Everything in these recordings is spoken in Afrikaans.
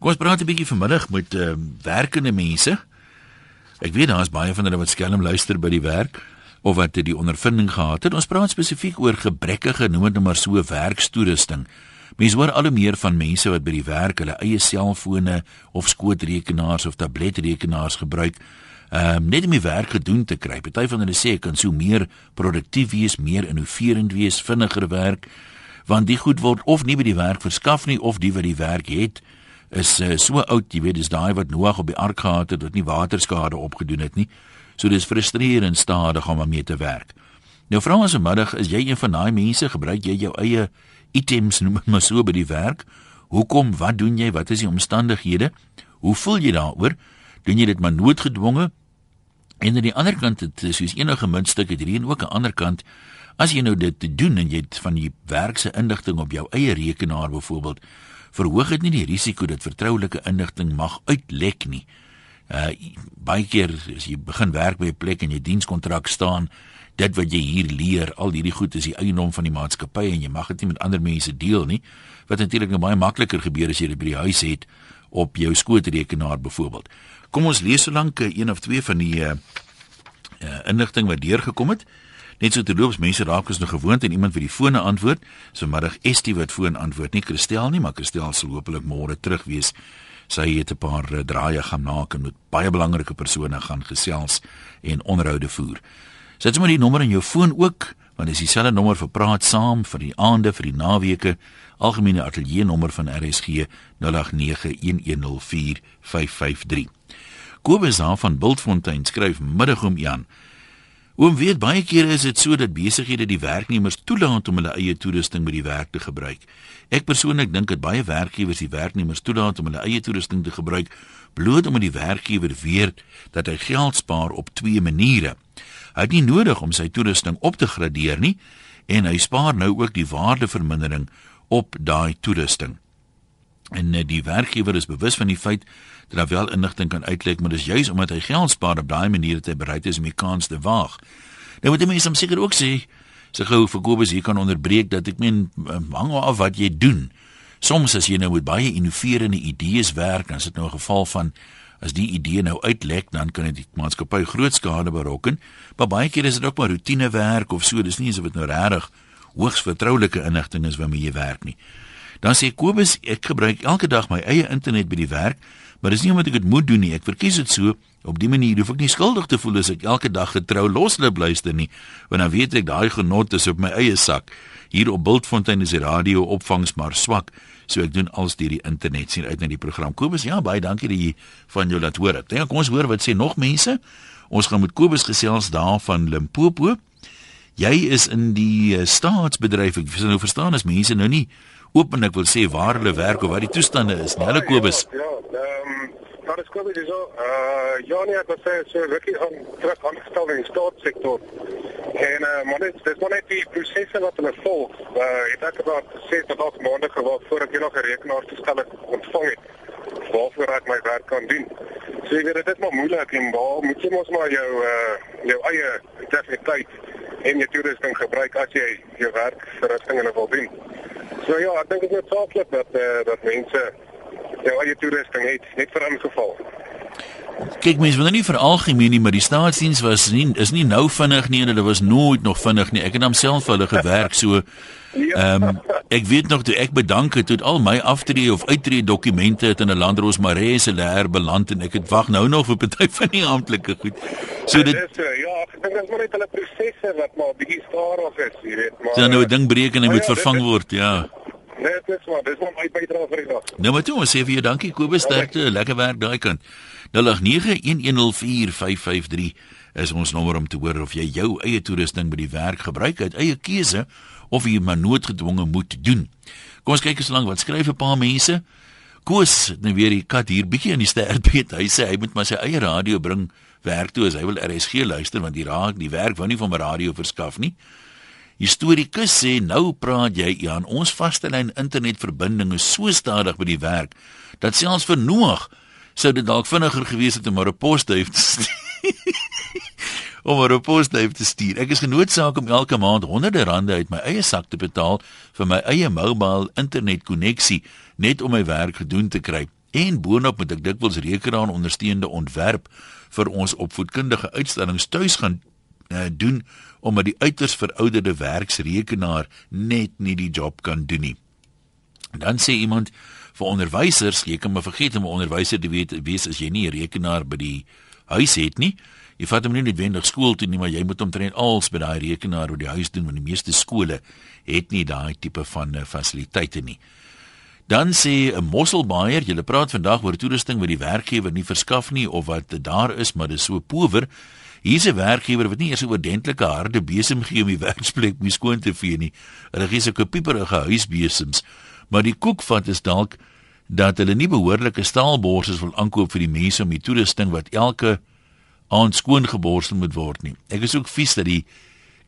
Ons praat 'n bietjie vanmiddag met uh, werkende mense. Ek weet daar's baie van hulle wat skelm luister by die werk of wat die ondervinding gehad het. Ons praat spesifiek oor gebrekkige, noem dit nou maar so, werkstoerusting. Mense hoor al hoe meer van mense wat by die werk hulle eie selfone of skootrekenaars of tabletrekenaars gebruik. Um, net om die werk gedoen te kry. Party van hulle sê ek kan so meer produktief wees, meer innoverend wees, vinniger werk, want die goed word of nie by die werk verskaf nie of die wat die werk het is uh, so oud, jy weet, dis daai wat Noag op die ark gehad het wat nie waterskade opgedoen het nie. So dis frustrerend stadig om mee te werk. Nou vra ons vanmiddag, is jy een van daai mense, gebruik jy jou eie items noem dit maar so by die werk? Hoekom? Wat doen jy? Wat is die omstandighede? Hoe voel jy daaroor? Doen jy dit maar noodgedwonge? En aan die ander kant het soos enige muntstuk het hierdie ook 'n ander kant. As jy nou dit doen en jy het van die werk se inligting op jou eie rekenaar byvoorbeeld verhoog dit nie die risiko dat vertroulike inligting mag uitlek nie. Uh baie keer as jy begin werk by 'n plek en jy dienskontrak staan, dit wat jy hier leer, al hierdie goed is die eiendom van die maatskappy en jy mag dit nie met ander mense deel nie. Wat natuurlik nou baie makliker gebeur as jy dit by die huis het op jou skootrekenaar byvoorbeeld. Kom ons lees solank een of twee van die uh, uh inligting wat deurgekom het. Net so terloops mense raak ons nog gewoond en iemand vir die fone antwoord. So middag Estie wat foon antwoord, nie Christel nie, maar Christel sal hopelik môre terug wees. Sy het 'n paar uh, draaie gaan maak en met baie belangrike persone gaan gesels en onderhoude voer. Sit sommer die nommer in jou foon ook, want dis dieselfde nommer vir praat saam vir die aande, vir die naweke. Algemene ateljee nommer van RSG 0891104553. Kobus van Bultfontein skryf middag om Jan. Oom weet baie kere is dit so dat besighede die werknemers toelaat om hulle eie toerusting by die werk te gebruik. Ek persoonlik dink dat baie werkgewers die werknemers toelaat om hulle eie toerusting te gebruik bloot omdat die werkgewer weet dat hy geld spaar op twee maniere. Hy het nie nodig om sy toerusting op te gradeer nie en hy spaar nou ook die waardevermindering op daai toerusting. En eh, die werkgewer is bewus van die feit dat daar wel inligting kan uitlek, maar dis juis omdat hy geld spaar op daai manier dat hy bereid is om die kans te waag. Nou moet jy mens hom seker ook sê, sy gou vir Kobus hier kan onderbreek dat ek meen hang af wat jy doen. Soms as jy nou met baie innoverende idees werk, dan is dit nou 'n geval van as die idee nou uitlek, dan kan dit die maatskappy groot skade berokken. Maar baie keer is dit ook maar roetinewerk of so, dis nie asof dit nou regtig hoogs vertroulike inligting is waarmee jy werk nie. Dan sê Kobus, ek gebruik elke dag my eie internet by die werk, maar dis nie omdat ek dit moet doen nie. Ek verkies dit so op die manier hoef ek nie skuldig te voel as ek elke dag getrou losloop luister nie, want dan weet ek daai genot is op my eie sak. Hier op Bultfontein is die radio opvangs maar swak, so ek doen als deur die internet sien uit na die program. Kobus, ja, baie dankie dat jy van jou laat hoor. Dink kom ons hoor wat sê nog mense. Ons gaan met Kobus gesels daar van Limpopo. Jy is in die uh, staatsbedryf. Ek nou verstaan as mense nou nie openlik wil sê waar hulle werk of wat die toestande is. Nie hulle Kobus. Ja, ehm um, daar is Kobus so. Uh ja nee, ek sê so rukkie aan terug aangestel in die staatssektor. En uh maar dit dis maar net die prosesse wat hulle volg. Uh het ek about 6 tot 8 maande gewag voor ek nog 'n rekenaar toestel ontvang het waarvoor ek my werk kan doen. So jy weet dit is maar moeilik en waar moet jy mos maar jou uh jou eie integriteit en jou toerusting gebruik as jy jou werk verrigtinge wil doen. So ja, ek dink dit is saaklik dat eh uh, dat mense jou eie toerusting het net vir 'n geval. Kyk mens, wanneer nie vir algemeen nie, maar die staatsdiens was nie is nie nou vinnig nie en hulle was nooit nog vinnig nie. Ek het homself vir hulle gewerk so Ja. Ehm um, ek weet nog toe ek bedank het tot al my aftree of uittree dokumente het in 'n landros Maree se leer beland en ek het wag nou nog vir party van die amptelike goed. So dit is, uh, ja, ek dink dit is maar net hulle prosesse wat maar bietjie stadig is, jy weet, maar Dan nou 'n ding breek en hy moet ja, vervang dit, word, ja. Nee, dit is maar, dis maar my bydrae vir die dag. Nou maar toe, ons sê vir jou dankie Kobus, sterkte, lekker werk daai kant. 0891104553 is ons nommer om te hoor of jy jou eie toerusting by die werk gebruik uit eie keuse of jy maar noodgedwonge moet doen. Kom ons kyk eens lank wat skryf 'n paar mense. Koos, nou weer die kat hier bietjie in die sterbeet. Hy sê hy moet maar sy eie radio bring werk toe as hy wil RSG luister want die raak die werk wou nie van my radio verskaf nie. Historikus sê nou praat jy Jan, ons vaste lyn internetverbinding is so stadig by die werk dat selfs vir Noag sou dit dalk vinniger gewees het om 'n posduif te stuur. Om 'n posduif te stuur. Ek is genoodsaak om elke maand honderde rande uit my eie sak te betaal vir my eie mobile internet koneksie net om my werk gedoen te kry. En boonop moet ek dikwels rekenaar ondersteunende ontwerp vir ons opvoedkundige uitstallings tuis gaan uh, doen omdat die uiters verouderde werksrekenaar net nie die job kan doen nie. Dan sê iemand vir onderwysers, jy kan maar vergeet om 'n onderwyser te weet wees as jy nie 'n rekenaar by die huis het nie. Jy vat hom nie noodwendig skool toe nie, maar jy moet omtrent alles by daai rekenaar by die huis doen want die meeste skole het nie daai tipe van uh, fasiliteite nie. Dan sê 'n mosselbaier, jy praat vandag oor toerusting wat die werkgewer nie verskaf nie of wat daar is, maar dit is so power. Hier's 'n werkgewer wat nie eers 'n ordentlike harde besem gee om die werksplek mee skoon te vee nie. Hulle gee sulke pieperige huisbesems, maar die koekvat is dalk dat hulle nie behoorlike staalborsels wil aankoop vir die mense om die toerusting wat elke aand skoon geborsel moet word nie. Ek is ook vies dat die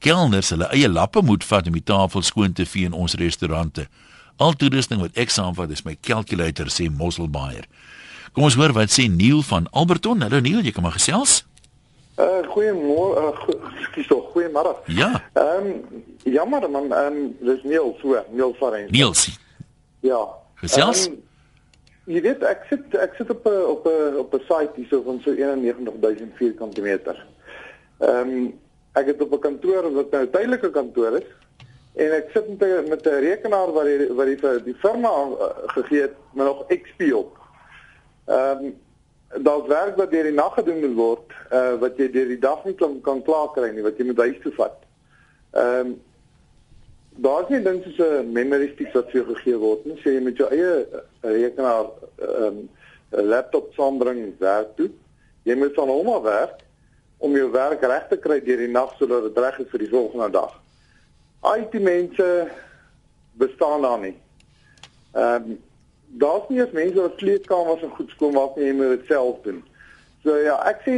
kelners hulle eie lappe moet vat om die tafel skoon te vee in ons restaurante. Al toerusting wat ek saamvat is my calculator sê Mosselbaaier. Kom ons hoor wat sê Neil van Alberton. Hallo Neil, jy kom maar gesels. Uh goeiemôre, uh, skus tog, goeiemôre. Ja. Ehm um, jammer man, ehm um, dis Neil so, Neil Farens. Niels. Ja. Gesels. Um, jy weet ek sit ek sit op 'n op 'n op 'n site hierso van so 91000 vierkante meter. Ehm um, ek het op 'n kantoor wat nou 'n tydelike kantoor is en ek sit met 'n met 'n rekenaar wat die wat die vir die firma uh, gegee het met nog XP op. Ehm um, daar's werk wat deur die nag gedoen moet word, uh wat jy deur die dag nie kan kan klaar kry nie, wat jy moet huis toe vat. Ehm um, daar's nie ding soos 'n memory stick wat vir jou gegee word nie. Sê jy met jou eie rekenaar ehm um, laptop saambring werk toe. Jy moet van hom af werk om jou werk reg te kry deur die nag sodat dit reg is vir die volgende dag. IT mense bestaan daar nie. Ehm um, daar's nie eens mense wat kleedkamers en goed skoon maak nie, jy moet dit self doen. So ja, ek sê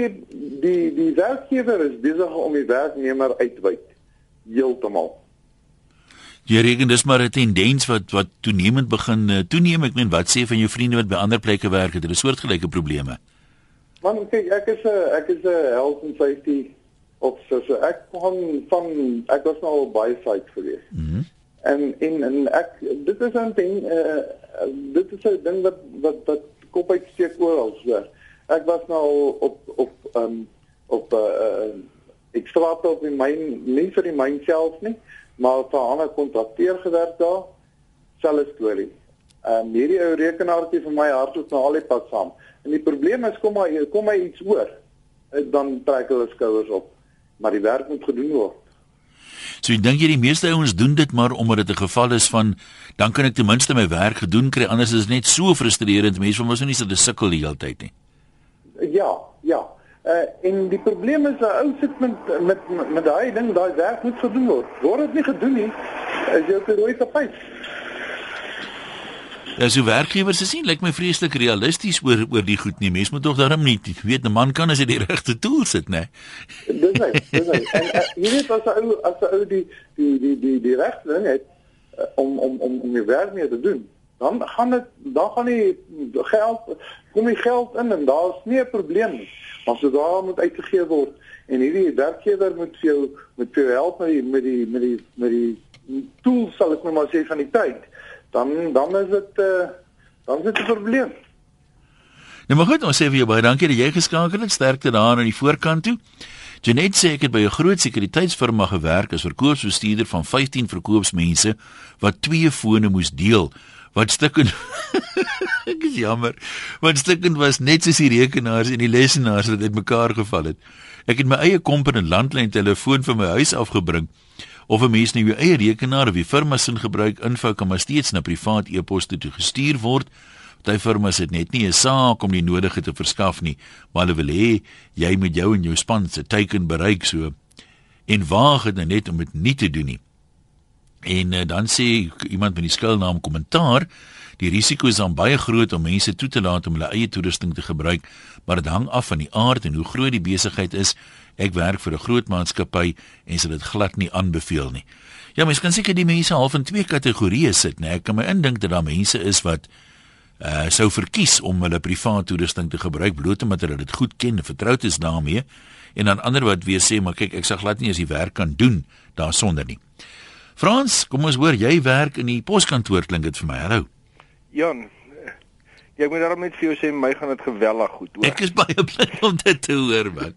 die die werkgewer is besig om die werknemer uitwyd heeltemal. Jy reken dis maar 'n tendens wat wat toenemend begin uh, toeneem. Ek meen wat sê van jou vriende wat by ander plekke werk het, hulle soortgelyke probleme. Man, kyk, ek is 'n ek is 'n health and safety officer. So ek kom van ek was nou baie site gewees. Mhm. Mm en en en ek dit is 'n ding uh, dit is 'n ding wat wat wat kop uitsteek oral so. Ek was nou op op um op 'n uh, uh, ek straat op in myn nie vir die myn self nie, maar vir 'n ander kontrakteur gewerk daar. Selfe storie. Ehm um, hierdie ou rekenaartjie vir my hardloop nou al die pad saam. En die probleem is kom maar kom my iets oor, dan trek hulle skouers op. Maar die werk moet gedoen word. So ek dink jy die meeste ouens doen dit maar omdat dit 'n geval is van dan kan ek ten minste my werk gedoen kry anders is dit net so frustrerend mense van mos nie so 'n sukkel die hele tyd nie. Ja, ja. Uh, en die probleem is 'n ou sit met met met daai ding daai werk moet gedoen word. Word dit nie gedoen nie, is jy op die rooi tapijt. Ja, so werkgewers is nie lyk my vreeslik realisties oor oor die goed nie. Mens moet tog daarom nie weet 'n man kan as hy die regte tool sit, né? Dis hy, dis hy. En uh, jy weet as 'n ou as 'n ou die die die die die regte ding het uh, om om om om die werk mee te doen, dan gaan dit dan gaan die geld kom die geld in en daar's nie 'n probleem nie. Maar so daar moet uitgegee word en hierdie werkgewer moet vir jou met vir help met die met die met die met die tools sal ek nou maar sê van die tyd dan dan is dit uh, dan is dit 'n probleem. Nou maar goed, ons sê vir jou baie dankie dat jy geskakel het. Sterkte daar aan die voorkant toe. Janet sê ek het by 'n groot sekuriteitsfirma gewerk as verkoopsbestuurder van 15 verkoopsmense wat twee fone moes deel. Wat stukken Ek is jammer. Wat stukken was net soos die rekenaars en die lesenaars wat uitmekaar geval het. Ek het my eie komponent landlyn telefoon vir my huis afgebring of 'n mens nou jou eie rekenaar of die firma se gebruik info kan maar steeds na privaat e-poste toe gestuur word. Party firmas het net nie 'n saak om die nodige te verskaf nie, maar hulle wil hê jy moet jou en jou span se teiken bereik so en waag dit nou net om dit nie te doen nie. En uh, dan sê iemand met die skuilnaam kommentaar Die risiko is dan baie groot om mense toe te laat om hulle eie toerusting te gebruik, maar dit hang af van die aard en hoe groot die besigheid is Ek werk vir 'n groot maatskappy en sal dit glad nie aanbeveel nie. Ja, mens kan seker die mense half in twee kategorieë sit, né? Ek kan my indink dat daar mense is wat uh sou verkies om hulle privaat toerusting te gebruik bloot omdat hulle dit goed ken en vertroud is daarmee en dan ander wat weer sê maar kyk ek sal glad nie as die werk kan doen daarsonder nie. Frans, kom ons hoor jy werk in die poskantoor klink dit vir my. Hallo. Jan, Ja, ek moet daarom net vir jou sê my gaan dit geweldig goed hoor. Ek is baie bly om dit te hoor man.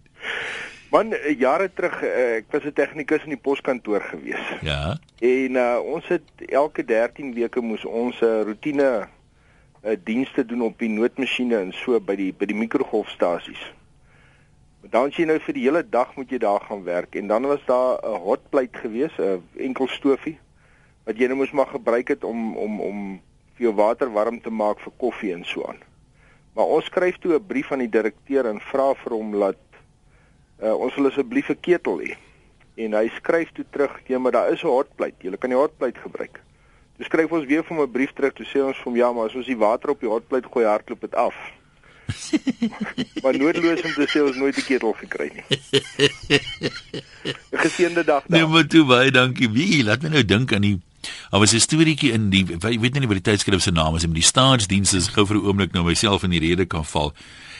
Man, eh, jare terug uh, ek was 'n tegnikus in die poskantoor gewees. Ja. En uh, ons het elke 13 weke moes ons 'n uh, rotine uh, dienste doen op die noodmasjiene en so by die by die mikrogolfstasies. Dan sien jy nou vir die hele dag moet jy daar gaan werk en dan was daar 'n hotplate gewees, 'n enkel stofie wat jy nou moes maar gebruik het om om om vir jou water warm te maak vir koffie en so aan. Maar ons skryf toe 'n brief aan die direkteur en vra vir hom dat uh, ons wil asseblief 'n ketel hê. En hy skryf toe terug, "Ja, maar daar is 'n hotplate. Jy kan die hotplate gebruik." Toe skryf ons weer vir hom 'n brief terug, toe sê ons vir hom, "Ja, maar as ons die water op die hotplate gooi, hardloop dit af." maar noodloos om te sê ons nooit 'n ketel gekry nie. 'n Geseënde dag dan. Nee, maar toe baie dankie. Wie, laat my nou dink aan die Daar was 'n storieetjie in die ek weet nie wat die tydskrif se naam is, maar die staatsdienste is gou vir 'n oomblik nou myself in die rede kan val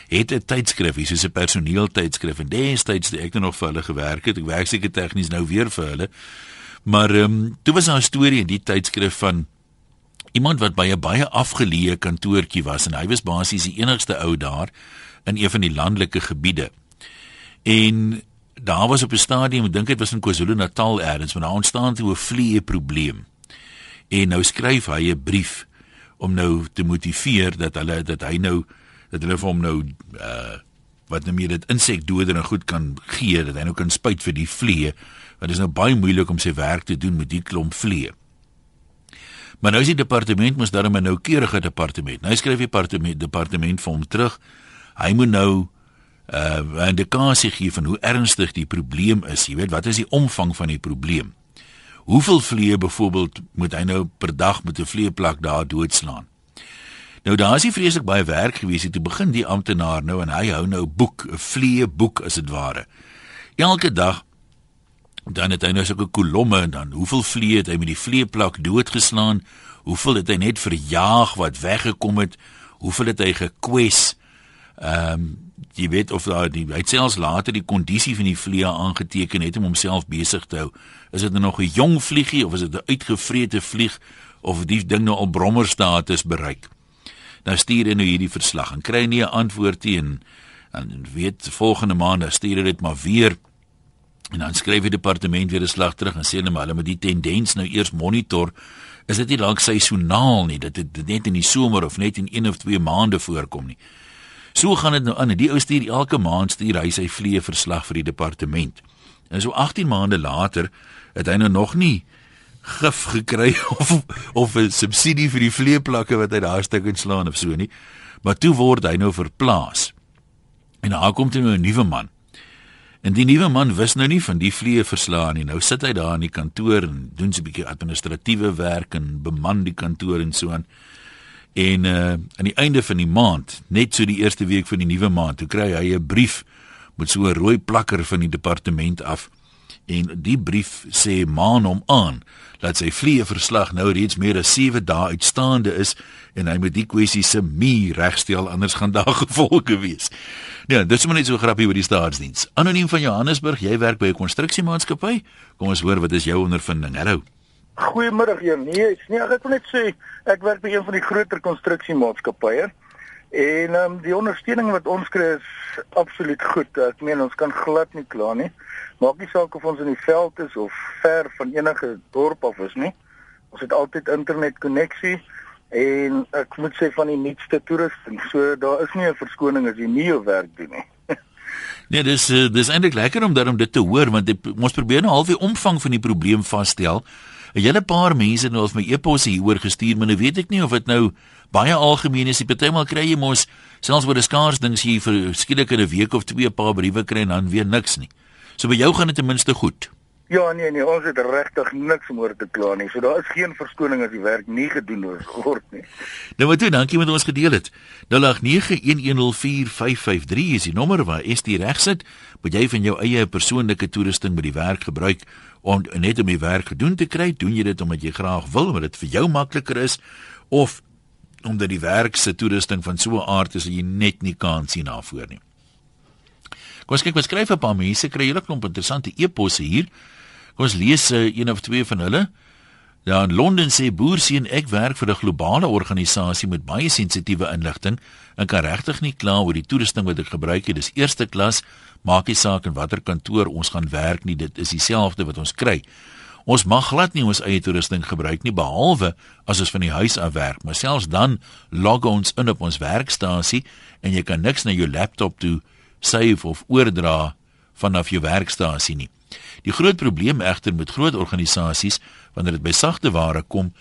het 'n tydskrif, hier soos 'n personeeltydskrif en destyds het ek nog vir hulle gewerk het. Ek werk seker tegnies nou weer vir hulle. Maar ehm um, toe was daar 'n storie in die tydskrif van iemand wat by 'n baie afgeleë kantoortjie was en hy was basies die enigste ou daar in een van die landelike gebiede. En daar was op 'n stadium, ek dink dit was in KwaZulu-Natal eers, maar daar ontstaan toe 'n vliee probleem. En nou skryf hy 'n brief om nou te motiveer dat hulle dat hy nou dat hulle vir hom nou uh wat nou meer dit insekdoder en goed kan gee dat hy nou kan spuit vir die vliee want dit is nou baie moeilik om sy werk te doen met die klomp vliee. Maar nou is die departement mos daarom 'n noukeurige departement. Nou skryf die departement departement vir hom terug. Hy moet nou uh 'n indikasie gee van hoe ernstig die probleem is. Jy weet, wat is die omvang van die probleem? Hoeveel vliee byvoorbeeld moet hy nou per dag met 'n vleeplak daar doodslaan? Nou daar is nie vreeslik baie werk gewees het te begin die amptenaar nou en hy hou nou boek, 'n vlee boek as dit ware. Elke dag dan het hy nou sulke kolomme en dan hoeveel vlee het hy met die vleeplak doodgeslaan? Hoeveel het hy net verjaag wat weggekom het? Hoeveel het hy gekwes? Ehm um, jy weet of daar die hy selfs later die kondisie van die vlee aangeteken het om homself besig te hou. Is dit nou nog 'n jong vliegie of is dit 'n uitgevrete vlieg of die ding nou al brommerstatus bereik? nou stuur hy nou hierdie verslag en kry nie 'n antwoord nie en en weet volgende maand dan stuur hy dit maar weer en dan skryf die departement weer 'n slag terug en sê hulle maar hulle moet die tendens nou eers monitor is dit nie lank seisoonaal nie dat dit net in die somer of net in 1 of 2 maande voorkom nie so gaan dit nou aan die ou stuur elke maand stuur hy sy vlee verslag vir die departement en so 18 maande later het hy nou nog nie gif gekry of of 'n subsidie vir die vleeplakke wat hy daar stuk inslaan of so nie. Maar toe word hy nou verplaas. En daar kom toe nou 'n nuwe man. En die nuwe man wis nou nie van die vlee verslaan nie. Nou sit hy daar in die kantoor en doen so 'n bietjie administratiewe werk en beman die kantoor en so aan. En uh aan die einde van die maand, net so die eerste week van die nuwe maand, toe kry hy 'n brief met so 'n rooi plakker van die departement af en die brief sê maan hom aan dat sy vliee verslag nou reeds meer as 7 dae uitstaande is en hy moet die kwessie se mee regstel anders gaan daar gevolge wees. Ja, dis maar net so grappie oor die staatsdiens. Anoniem van Johannesburg, jy werk by 'n konstruksiemaatskappy. Kom ons hoor wat is jou ondervinding? Hallo. Goeiemôre, ja, nee, nee, ek wil net sê ek werk by een van die groter konstruksiemaatskappye. En ehm um, die ondersteuning wat ons kry is absoluut goed. Ek meen ons kan glad nie kla nie. Maak nie saak of ons in die veld is of ver van enige dorp af is nie. Ons het altyd internet koneksie en ek moet sê van die nuutste toerusting. So daar is nie 'n verskoning as jy nie jou werk doen nie. nee, dis uh, dis eintlik lekker om daarom dit te hoor want dit, ons probeer nou half die omvang van die probleem vasstel. 'n Hele paar mense nou het my e-posse hieroor gestuur, maar nou weet ek nie of dit nou baie algemeen is. Partymal kry jy mos selfs oor 'n skaars ding sien vir skielik in 'n week of twee 'n paar briewe kry en dan weer niks nie. So by jou gaan dit ten minste goed. Ja, nee nee, ons het regtig niks om oor te kla nie. So daar is geen verskoning as die werk nie gedoen word nie. Nou wat toe, dankie met ons gedeel het. 0891104553 is die nommer waar ST reg sit. Moet jy van jou eie persoonlike toerusting by die werk gebruik om net om die werk gedoen te kry? Doen jy dit omdat jy graag wil, omdat dit vir jou makliker is of omdat die werk se toerusting van so 'n aard is dat jy net nie kan sien daarvoor nie? Ons kyk wat skryf 'n paar mense kry hele klomp interessante e-posse hier. Kom ons lees uh, een of twee van hulle. Ja, in Londen sê boerseun ek werk vir 'n globale organisasie met baie sensitiewe inligting en kan regtig nie kla oor die toerusting wat ek gebruik het. Dis eerste klas, maak nie saak in watter kantoor ons gaan werk nie, dit is dieselfde wat ons kry. Ons mag glad nie ons eie toerusting gebruik nie behalwe as ons van die huis af werk, maar selfs dan log ons in op ons werkstasie en jy kan niks na jou laptop toe save of oordra vanaf jou werkstasie nie. Die groot probleem egter met groot organisasies wanneer dit by sagte ware kom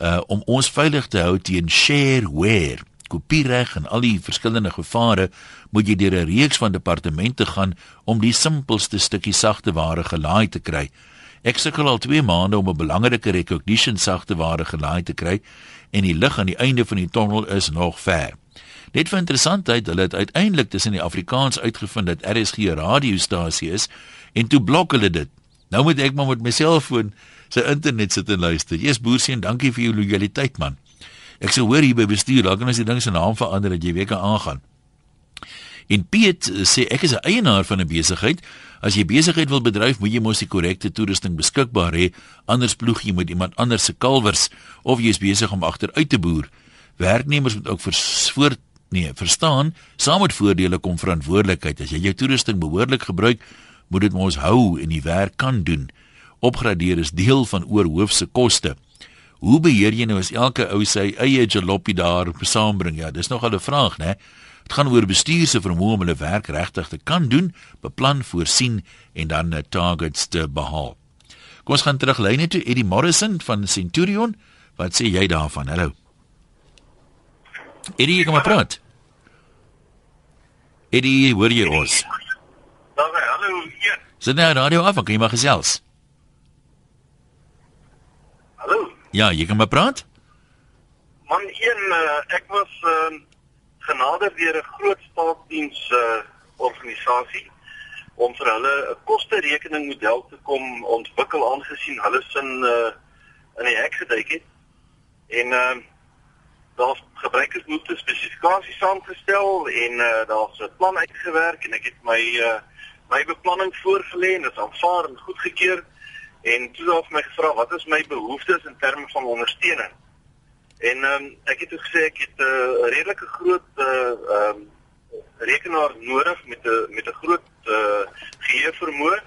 uh om ons veilig te hou teen shareware kopiereg en al die verskillende gevare moet jy deur 'n reeks van departemente gaan om die simpelste stukkie sagte ware gelaai te kry. Ek sukkel al 2 maande om 'n belangrike recognition sagte ware gelaai te kry en die lig aan die einde van die tonnel is nog ver. Net vir interessantheid, hulle het uiteindelik tussen die Afrikaans uitgevind dat RSG 'n radiostasie is en toe blok hulle dit. Nou moet ek maar met my selfoon sy internet sit en luister. Jesus boerseun, dankie vir jou lojaliteit man. Ek sou hoor hier by bestuur, dalk kan as die ding se naam verander dat jy weer kan aangaan. En Piet sê ek is 'n eienaar van 'n besigheid. As jy besigheid wil bedryf, moet jy mos die korrekte toerusting beskikbaar hê, anders ploeg jy met iemand anders se kalwers of jy is besig om agteruit te boer. Werknemers moet ook voor nee, verstaan, saam met voordele kom verantwoordelikheid. As jy jou toerusting behoorlik gebruik, moet dit mos hou en die werk kan doen. Opgradeer is deel van oorhoofse koste. Hoe beheer jy nou as elke ou sy eie jalopie daar saambring? Ja, dis nog 'n vraag, né? Dit gaan oor bestuur se vermoë om hulle werk regtig te kan doen, beplan, voorsien en dan 'n targets te behaal. Kom ons gaan terug lyne toe Eddie Morrison van Centurion. Wat sê jy daarvan? Hallo. Eddie, kom maar praat. Eddie, hoor jy ons? Sit nou radio af, kan jy maar gesels? Hallo. Ja, jy kan maar praat. Man, een uh, ek was uh, genader deur 'n groot staatsdiens uh, organisasie om vir hulle 'n koste-rekening model te kom ontwikkel aangesien hulle sin uh, in die hek geduik het. En uh, daar's gebruikersbehoefte spesifikasies saamgestel en uh, daar's 'n plan uitgewerk en ek het my uh, my beplanning voorgelê en dit aanvaar en goedgekeur en toe het hulle my gevra wat is my behoeftes in terme van ondersteuning. En ehm um, ek het gesê ek het 'n uh, redelike groot eh, ehm uh, um, rekenaar nodig met 'n met 'n groot uh, geheue vermoë.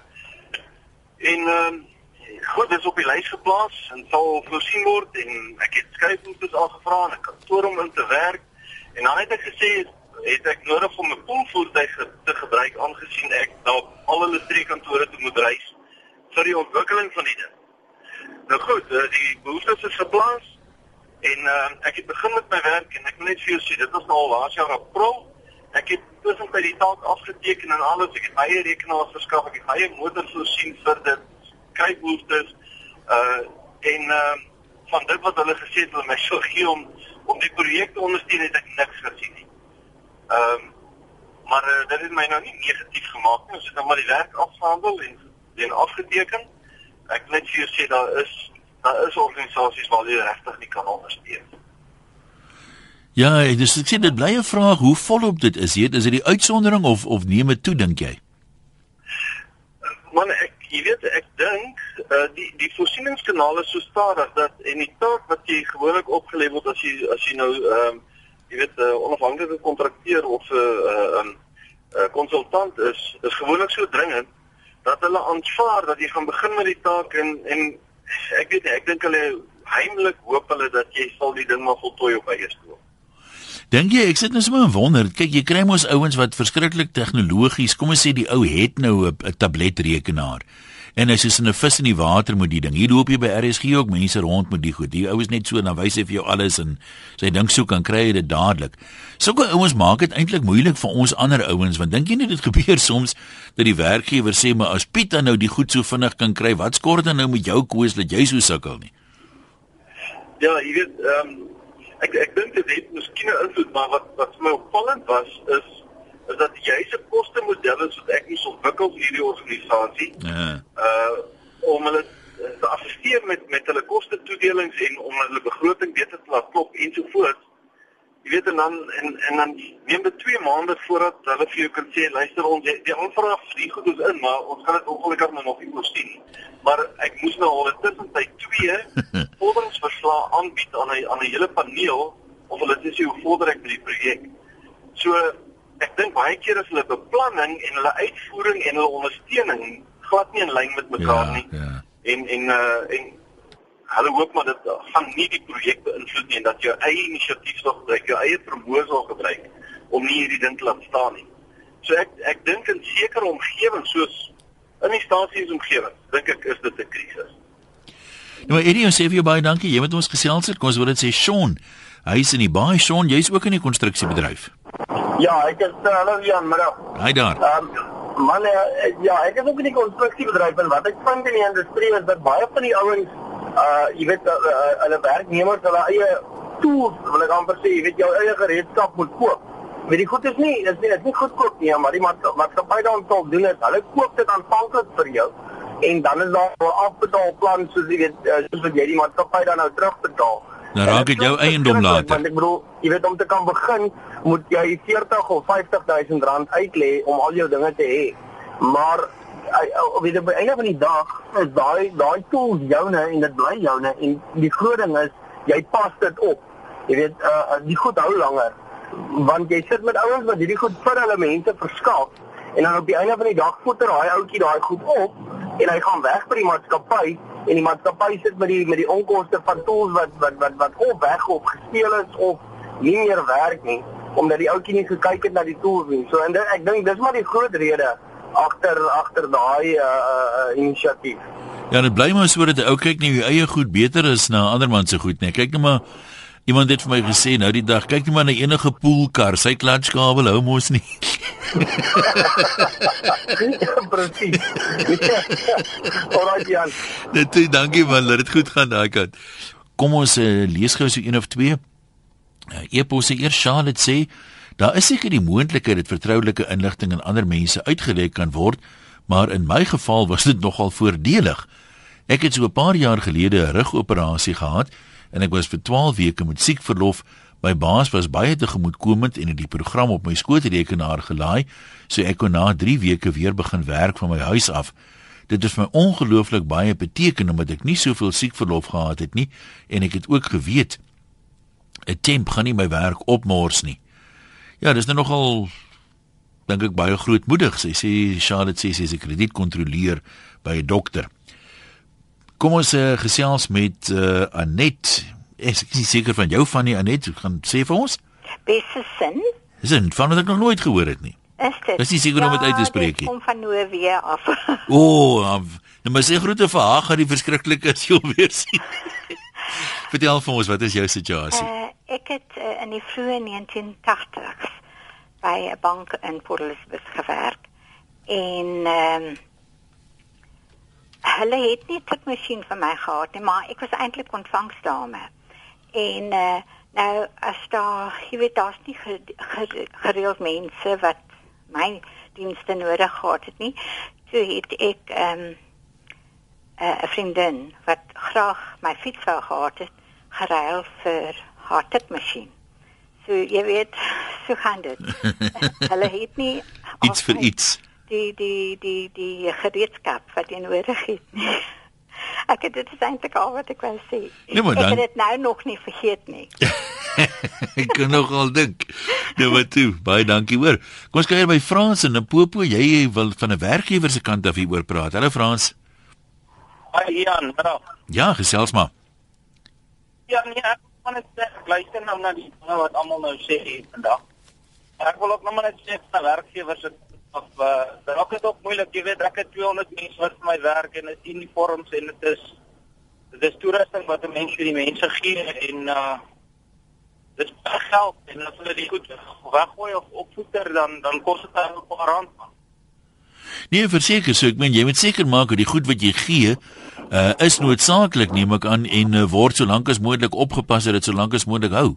En ehm um, goed, dit is op die lys geplaas en sal voorsien word en ek het skryfboeke al gevra en 'n kantoor om in te werk. En dan het ek gesê het ek nodig om 'n poolvoertuig te gebruik aangesien ek na alle streekkantore toe moet reis vir die ontwikkeling van die ding. Nou goed, die behoeftes is geplaas En uh, ek het begin met my werk en ek wil net vir jou sê dit was nou al laas jaar April. Ek het tussen by die taak afgeteken en alles. Ek het my eie rekenaar verskaf, ek het my eie motor voorsien vir dit kykbehoeftes. Uh en uh van dit wat hulle gesê het hulle my sou gee om om die projek te ondersteun het ek niks gesien nie. Ehm um, maar uh, dit het my nou nie negatief gemaak nie. Ons het nou maar die werk afgehandel en en afgeteken. Ek net vir jou sê daar is daar is organisasies waar jy regtig nie kan ondersteun. Ja, dis ek sê dit bly 'n vraag hoe volop dit is. Jy, is dit die uitsondering of of neem dit toe dink jy? Man ek jy weet ek dink uh, die die voorsieningskanale so stadig dat en die taak wat jy gewoonlik opgelê word as jy as jy nou ehm um, jy weet 'n uh, onafhanklike kontrakteur of 'n uh, 'n um, uh, konsultant is is gewoonlik so dringend dat hulle aanvaar dat jy gaan begin met die taak en en ek weet ek dink hulle heimlik hoop hulle dat jy sal die ding maar voltooi op eie stoel. Dink jy ek sit net so 'n wonder, kyk jy kry mos ouens wat verskriklik tegnologies, kom ons sê die ou het nou 'n tabletrekenaar. En jy in 'n vis in die water moet die ding. Hier loop jy by RSG ook mense rond met die goed. Die ouens net so dan wys hy vir jou alles en sy dink so kan kry dit dadelik. Sulke ouens maak dit eintlik moeilik vir ons ander ouens want dink jy nie dit gebeur soms dat die werkgewer sê maar as Piet dan nou die goed so vinnig kan kry, wat skort dan nou met jou koes dat jy so sukkel nie? Ja, jy weet ehm um, ek ek dink dit het miskien 'n invloed maar wat wat vir my opvallend was is is dat jy se koste modelle wat ek moes ontwikkel vir hierdie organisasie. Ja. Uh om hulle te assisteer met met hulle koste toedelings en om hulle begroting beter te laat klop ensovoorts. Jy weet en dan en en dan neem dit 2 maande voordat hulle vir jou kan sê luister ons die, die aanvraag vlieg goed ons in maar ons kan dit ongelukkig nou nog nie voorsien maar ek moes nou al intussen tyd 2 vorderingsverslae aanbied aan 'n aan 'n hele paneel of hulle sê hoe vorder ek met die projek so ek dink baie keer is hulle beplanning en hulle uitvoering en hulle ondersteuning glad nie in lyn met mekaar Ja, nie ja. en en uh, en hulle hoop maar dit gaan nie die projek beïnvloed nie en dat jou eie inisiatief sal gebruik, jou eie vermoë sal gebruik om nie hierdie ding te laat staan nie. So ek ek dink in sekere omgewings soos in die staatsdiensomgewing, dink ek is dit 'n krisis. Nou Eddie, ons sê vir jou baie dankie. Jy met ons gesels het. Kom ons wil dit sê Sean. Hy is in die baie Sean, jy's ook in die konstruksiebedryf. Ja, ek is uh, hallo Jan, middag. Hy daar. Um, man uh, ja, ek is ook in die konstruksiebedryf en wat ek vind in die industrie is dat baie van die ouens uh jy weet uh, uh, hulle werknemers hulle eie tools, wil ek amper sê, jy weet jou eie gereedskap moet koop. Weet jy goed is nie, is nie, is nie goedkoop nie, maar die maats- maatskappy dan sal doen is hulle koop dit aanvanklik vir jou en dan is daar 'n afbetaalplan soos jy weet uh, soos wat jy die maatskappy dan nou terugbetaal. Nou raak dit jou eiendom later. Want ek bedoel, jy weet om te kan begin, moet jy 40 of 50000 rand uitlê om al jou dinge te hê. Maar weet jy by einde van die dag is daai daai tools joune en dit bly joune en die groot ding is jy pas dit op. Jy weet, uh, die goed hou langer want jy sit met ouens wat hierdie goed vir hulle mense verskaf en dan op die einde van die dag voeter daai ouetjie daai goed op en hy gaan weg by die maatskappy en die maatskappy sit met die met die onkoste van tools wat wat wat wat of weg of gesteel is of nie meer werk nie omdat die ouetjie nie gekyk het na die tools nie. So en dit, ek dink dis maar die groot rede agter agter daai uh, uh, inisiatief. Ja, dit bly maar so dat 'n ou kyk nie hoe eie goed beter is na ander man se goed nie. Kyk net maar iemand het vir my gesê nou die dag, kyk net maar na enige poolkar, sy klatskabel hou mos nie. Presies. Alraai Jan. Dit is dankie man, laat dit goed gaan daai kant. Kom ons uh, lees gou so een of twee. Uh, Eposse eers Charlotte sê daar is seker die moontlikheid dat vertroulike inligting aan ander mense uitgelek kan word, maar in my geval was dit nogal voordelig. Ek het so 'n paar jaar gelede 'n rugoperasie gehad en ek was vir 12 weke met siekverlof. My baas was baie tegemoetkomend en het die program op my skootrekenaar gelaai, so ek kon na 3 weke weer begin werk van my huis af. Dit het my ongelooflik baie beteken omdat ek nie soveel siekverlof gehad het nie en ek het ook geweet 'n temp gaan nie my werk opmors nie. Ja, dis nou nogal dink ek baie grootmoedig. Sy sê Charlotte sê sy is 'n kredietkontroleur by 'n dokter. Kom ons uh, gesels met uh, Anet. Ek is nie seker van jou van nie Anet, gaan sê vir ons. Beste sin Dis 'n van wat ek nog nooit gehoor het nie. is dit. Is nie seker om dit uit te spreek nie. Kom van Noorwe af. O, oh, nou maar sê groete vir haar gaan die verskriklike as jy weer sien. Vertel vir ons wat is jou situasie? uh, ek het uh, in die vroeë 1980s by 'n bank in Port Elizabeth gewerk en ehm um, hulle het nie 'n tikmasjien vir my gehad nie, maar ek was eintlik ontvangsdame. En uh, nou as daar, jy weet, daar's nie ge- ge- gereeld mense wat my dienste nodig gehad het nie. Toe het ek ehm um, 'n vriendin wat graag my fiets wou gehad het, geruil vir haar tikmasjien. So jy weet, so gaan dit. Hulle het nie Iets vir iets. Die die die die gereedskap wat jy nodig het. nie. Ek het dit is eintlik al wat ek wou sê. Nee, maar Ek dan- het dit nou nog nie vergeet nie. ek kan nogal dink. Nou wat toe? Baie dankie hoor. Kom ons kuier by Frans in Limpopo. Jy wil van 'n werkgewer se kant af hieroor praat. Hallo Frans. Hi Ian, middag. Ja, gesels maar. Ja, nee, ek wil net sê ek luister nou na die dinge wat almal nou sê vandag. Ek wil ook nog maar net sê vir werkgewers het of uh, raak dit ook moeilik, jy weet, ek het 200 mense wat vir my werk en dit is uniforms en dit is dit is toerusting wat 'n mens vir die mense gee en uh dis baie geld en as hulle dit goed weggooi of opvoeder dan dan kos dit 'n paar rand. Nee, verseker, so ek meen jy moet seker maak dat die goed wat jy gee uh is noodsaaklik neem ek aan en uh, word so lank as moontlik opgepas dat dit so lank as moontlik hou.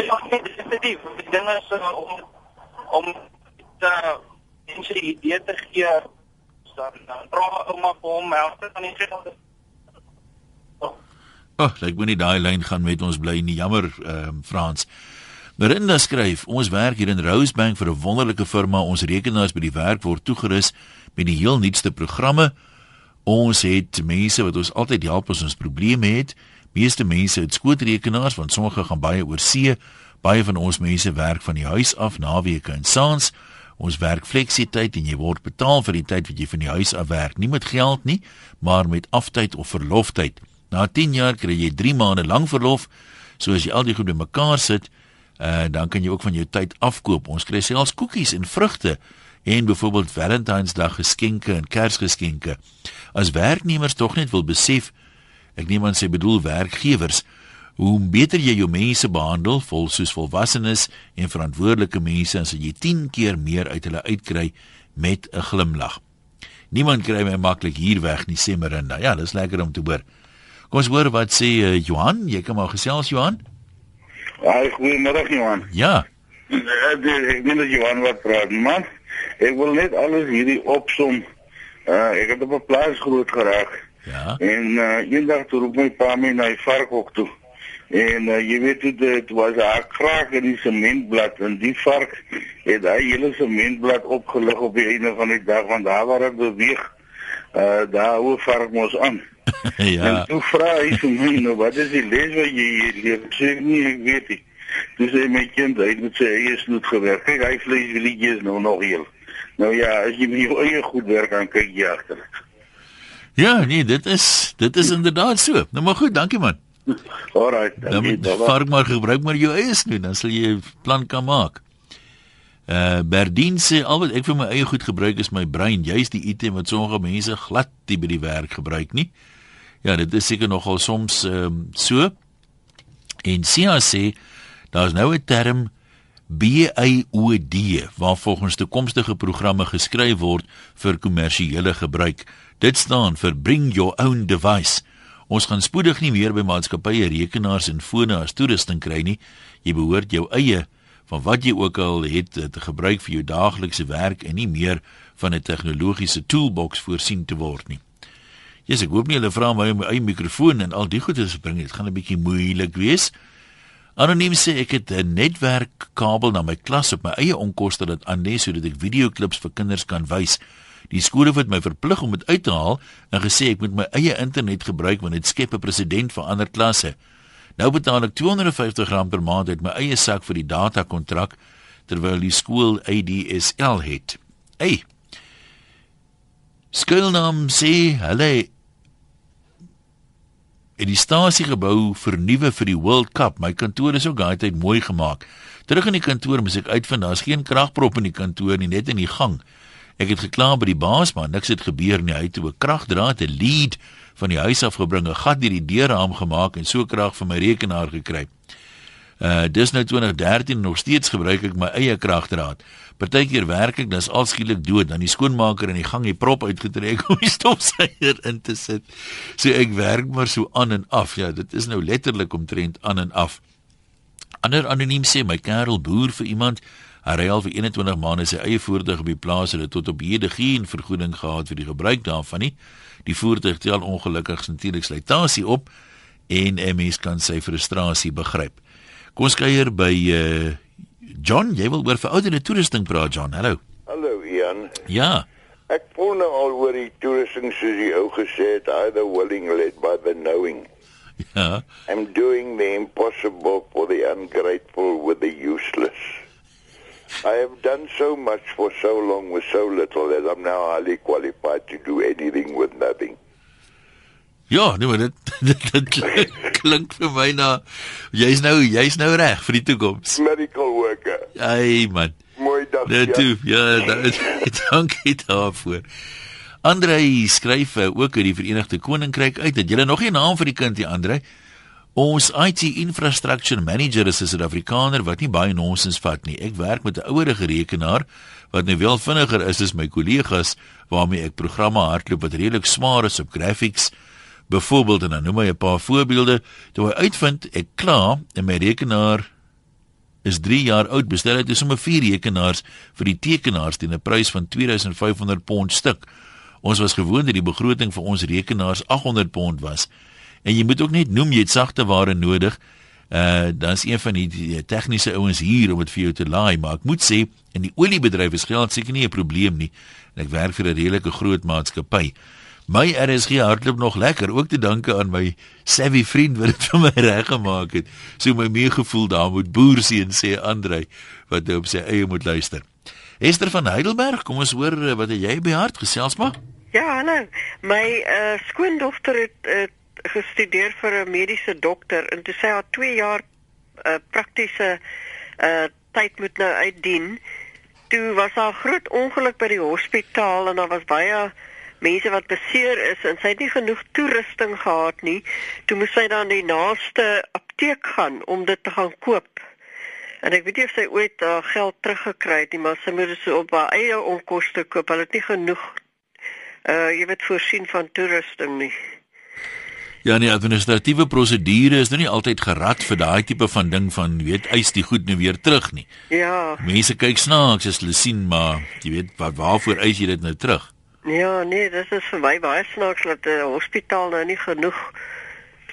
Ja, nee, definitief. Die ding is uh, om om uh, mense die idee te gee dan dan vra ouma vir hom help dit aan die geld. Ag, lyk my nie daai lyn gaan met ons bly nie. Jammer, ehm um, Frans. Marinda skryf: "Ons werk hier in Rosebank vir 'n wonderlike firma. Ons rekenaars by die werk word toegerus met die heel nuutste programme. Ons het mense wat ons altyd help as ons probleme het. Meeste mense het skootrekenaars want sommige gaan baie oor see. Baie van ons mense werk van die huis af naweke en saans. Ons werk fleksiteit en jy word betaal vir die tyd wat jy van die huis af werk. Nie met geld nie, maar met aftyd of verloftyd. Na 10 jaar kry jy 3 maande lang verlof. So as jy al die goed bymekaar sit, uh, dan kan jy ook van jou tyd afkoop. Ons kry selfs koekies en vrugte en byvoorbeeld Valentynsdag geskenke en Kersgeskenke. As werknemers tog net wil besef, ek neem aan sy bedoel werkgewers, hoe beter jy jou mense behandel, vol soos volwassenes en verantwoordelike mense, as jy 10 keer meer uit hulle uitkry met 'n glimlag. Niemand kry my maklik hier weg nie, sê Marinda. Ja, dis lekker om te hoor. Kom ons hoor wat sê uh, Johan. Jy kan maar gesels Johan. Ja, goeiemôre Johan. Ja. Ek weet dat Johan wat praat, man. Ek wil net alles hierdie opsom. Uh ek het op 'n plaas groot geraak. Ja. En uh eendag toe roep my pa my na die varkhok toe. En uh, jy weet dit dit was 'n kraak in die sementblad en die vark het hy hele sementblad opgelig op die einde van die dag want daar waar dit beweeg. Uh daar hoe vark mos aan. ja. En toe vra hy vir my nou wat is die les wat jy hier leer? Sê nee, ek weet nie. Dis hy my kind, hy moet sê hy is goed gewerk. Kyk, hy vlees wil jy is nou nog heel. Nou ja, as jy met jou eie goed werk dan kyk jy agter. Ja, nee, dit is dit is inderdaad so. Nou maar goed, dankie man. Alright, Dan moet vark maar gebruik maar jou eie snoe, dan sal jy 'n plan kan maak. Uh Berdien sê al wat ek vir my eie goed gebruik is my brein, juist die item wat sommige mense glad nie by die werk gebruik nie. Ja, dit is seker nogal soms ehm um, so. En Sia sê daar's nou 'n term BAOD waar volgens toekomstige programme geskryf word vir kommersiële gebruik. Dit staan vir bring your own device. Ons gaan spoedig nie meer by maatskappye rekenaars en fone as toerusting kry nie. Jy behoort jou eie van wat jy ook al het te gebruik vir jou daaglikse werk en nie meer van 'n tegnologiese toolbox voorsien te word nie. Jesus, ek hoop nie hulle vra my om my eie mikrofoon en al die goeie te bring. Dit gaan 'n bietjie moeilik wees. Anoniem sê ek het 'n netwerkkabel na my klas op my eie onkoste laat aanlê sodat ek videoklips vir kinders kan wys. Die skole het my verplig om dit uit te haal en gesê ek moet my eie internet gebruik want dit skep 'n presedent vir ander klasse. Nou betaal ek R250 per maand uit my eie sak vir die data kontrak terwyl die skool ADSL het. Hey. Skoolnaam sê hulle en die stasiegebou vernuwe vir die World Cup. My kantoor is ook daai tyd mooi gemaak. Terug in die kantoor moet ek uitvind daar's geen kragprop in die kantoor nie, net in die gang. Ek het gekla by die baas, maar niks het gebeur nie. Hy het 'n kragdraad, 'n lead van die huis af gebring, 'n gat deur die deurraam gemaak en so krag vir my rekenaar gekry. Uh dis nou 2013 nog steeds gebruik ek my eie kragdraad. Partykeer werk ek dan al skielik dood, dan die skoonmaker in die gang die prop uitgetrek om die stofsuier in te sit. So ek werk maar so aan en af. Ja, dit is nou letterlik omtrent aan en af. Ander anoniem sê my kerel boer vir iemand Hy ry al vir 21 maande sy eie voertuig op die plaas en het tot op hede geen vergoeding gehad vir die gebruik daarvan nie. Die voertuig tel ongelukkig natuurlik slytasie op en 'n mens kan sy frustrasie begryp. Kom ons kuier by uh John, jy wil oor verouderde toerusting praat John. Hallo. Hallo Ian. Ja. Ek voel nou al oor die toerusting soos jy ou gesê het, either willing led by the knowing. Ja. I'm doing the impossible for the ungrateful with the useless. I have done so much for so long with so little that I'm now highly qualified to do anything with nothing. Ja, nee, maar dit dit, dit klink, klink vir my na jy's nou jy's nou reg vir die toekoms. Medical worker. Ai man. Mooi dag. Nou toe, ja, da, dankie daarvoor. Andre skryf uh, ook uit die Verenigde Koninkryk uit dat jy nog nie 'n naam vir die kind hier Andre. Ons IT infrastructure manager is 'n Suid-Afrikaner wat nie baie nonsens vat nie. Ek werk met 'n ouerige rekenaar wat nou wel vinniger is as my kollegas waarmee ek programme hardloop wat redelik swaar is op graphics. Byvoorbeeld en dan noem hy 'n paar voorbeelde. Toe hy uitvind ek klaar en my rekenaar is 3 jaar oud, bestel hy sommer 4 rekenaars vir die tekenaars teen 'n prys van 2500 pond stuk. Ons was gewoond dat die begroting vir ons rekenaars 800 pond was. En jy moet ook net noem jy het sagte ware nodig. Uh dan's een van die, die tegniese ouens hier om dit vir jou te laai, maar ek moet sê in die oliebedryf is geld seker nie 'n probleem nie. En ek werk vir 'n redelike groot maatskappy. My RSG hardloop nog lekker, ook te danke aan my savvy vriend wat dit vir my reggemaak het. So my meegevoel daar moet boerseën sê Andrei wat op sy eie moet luister. Esther van Heidelberg, kom ons hoor eh, wat jy by hart gesels maar. Ja, hallo. My uh, skoondogter het uh, gestudeer vir 'n mediese dokter en toe sy haar 2 jaar uh, praktiese uh, tyd moet nou uitdien. Toe was daar 'n groot ongeluk by die hospitaal en daar was baie mense wat beseer is en sy het nie genoeg toerusting gehad nie. Toe moes sy dan die naaste apteek gaan om dit te gaan koop. En ek weet nie of sy ooit uh, geld teruggekry het nie, maar sy moet dit so op haar eie onkoste koop. Hulle het nie genoeg uh jy weet voorsien van toerusting nie. Ja, nee, administratiewe prosedure is nou nie altyd gerad vir daai tipe van ding van weet eis die goed nou weer terug nie. Ja. Mense kyk snaaks as hulle sien, maar jy weet wat waarvoor eis jy dit nou terug? Ja, nee, dit is vir my baie snaaks dat 'n hospitaal nou nie genoeg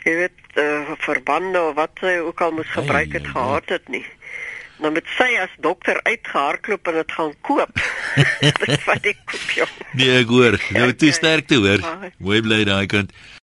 jy weet uh, verbande of wat sy ook al moes gebruik het gehad het nie. Nou met sy as dokter uitgehardloop en dit gaan koop. vat die koop jou. Nee, ek hoor. Nou toe sterkte hoor. Mooi bly daai kant.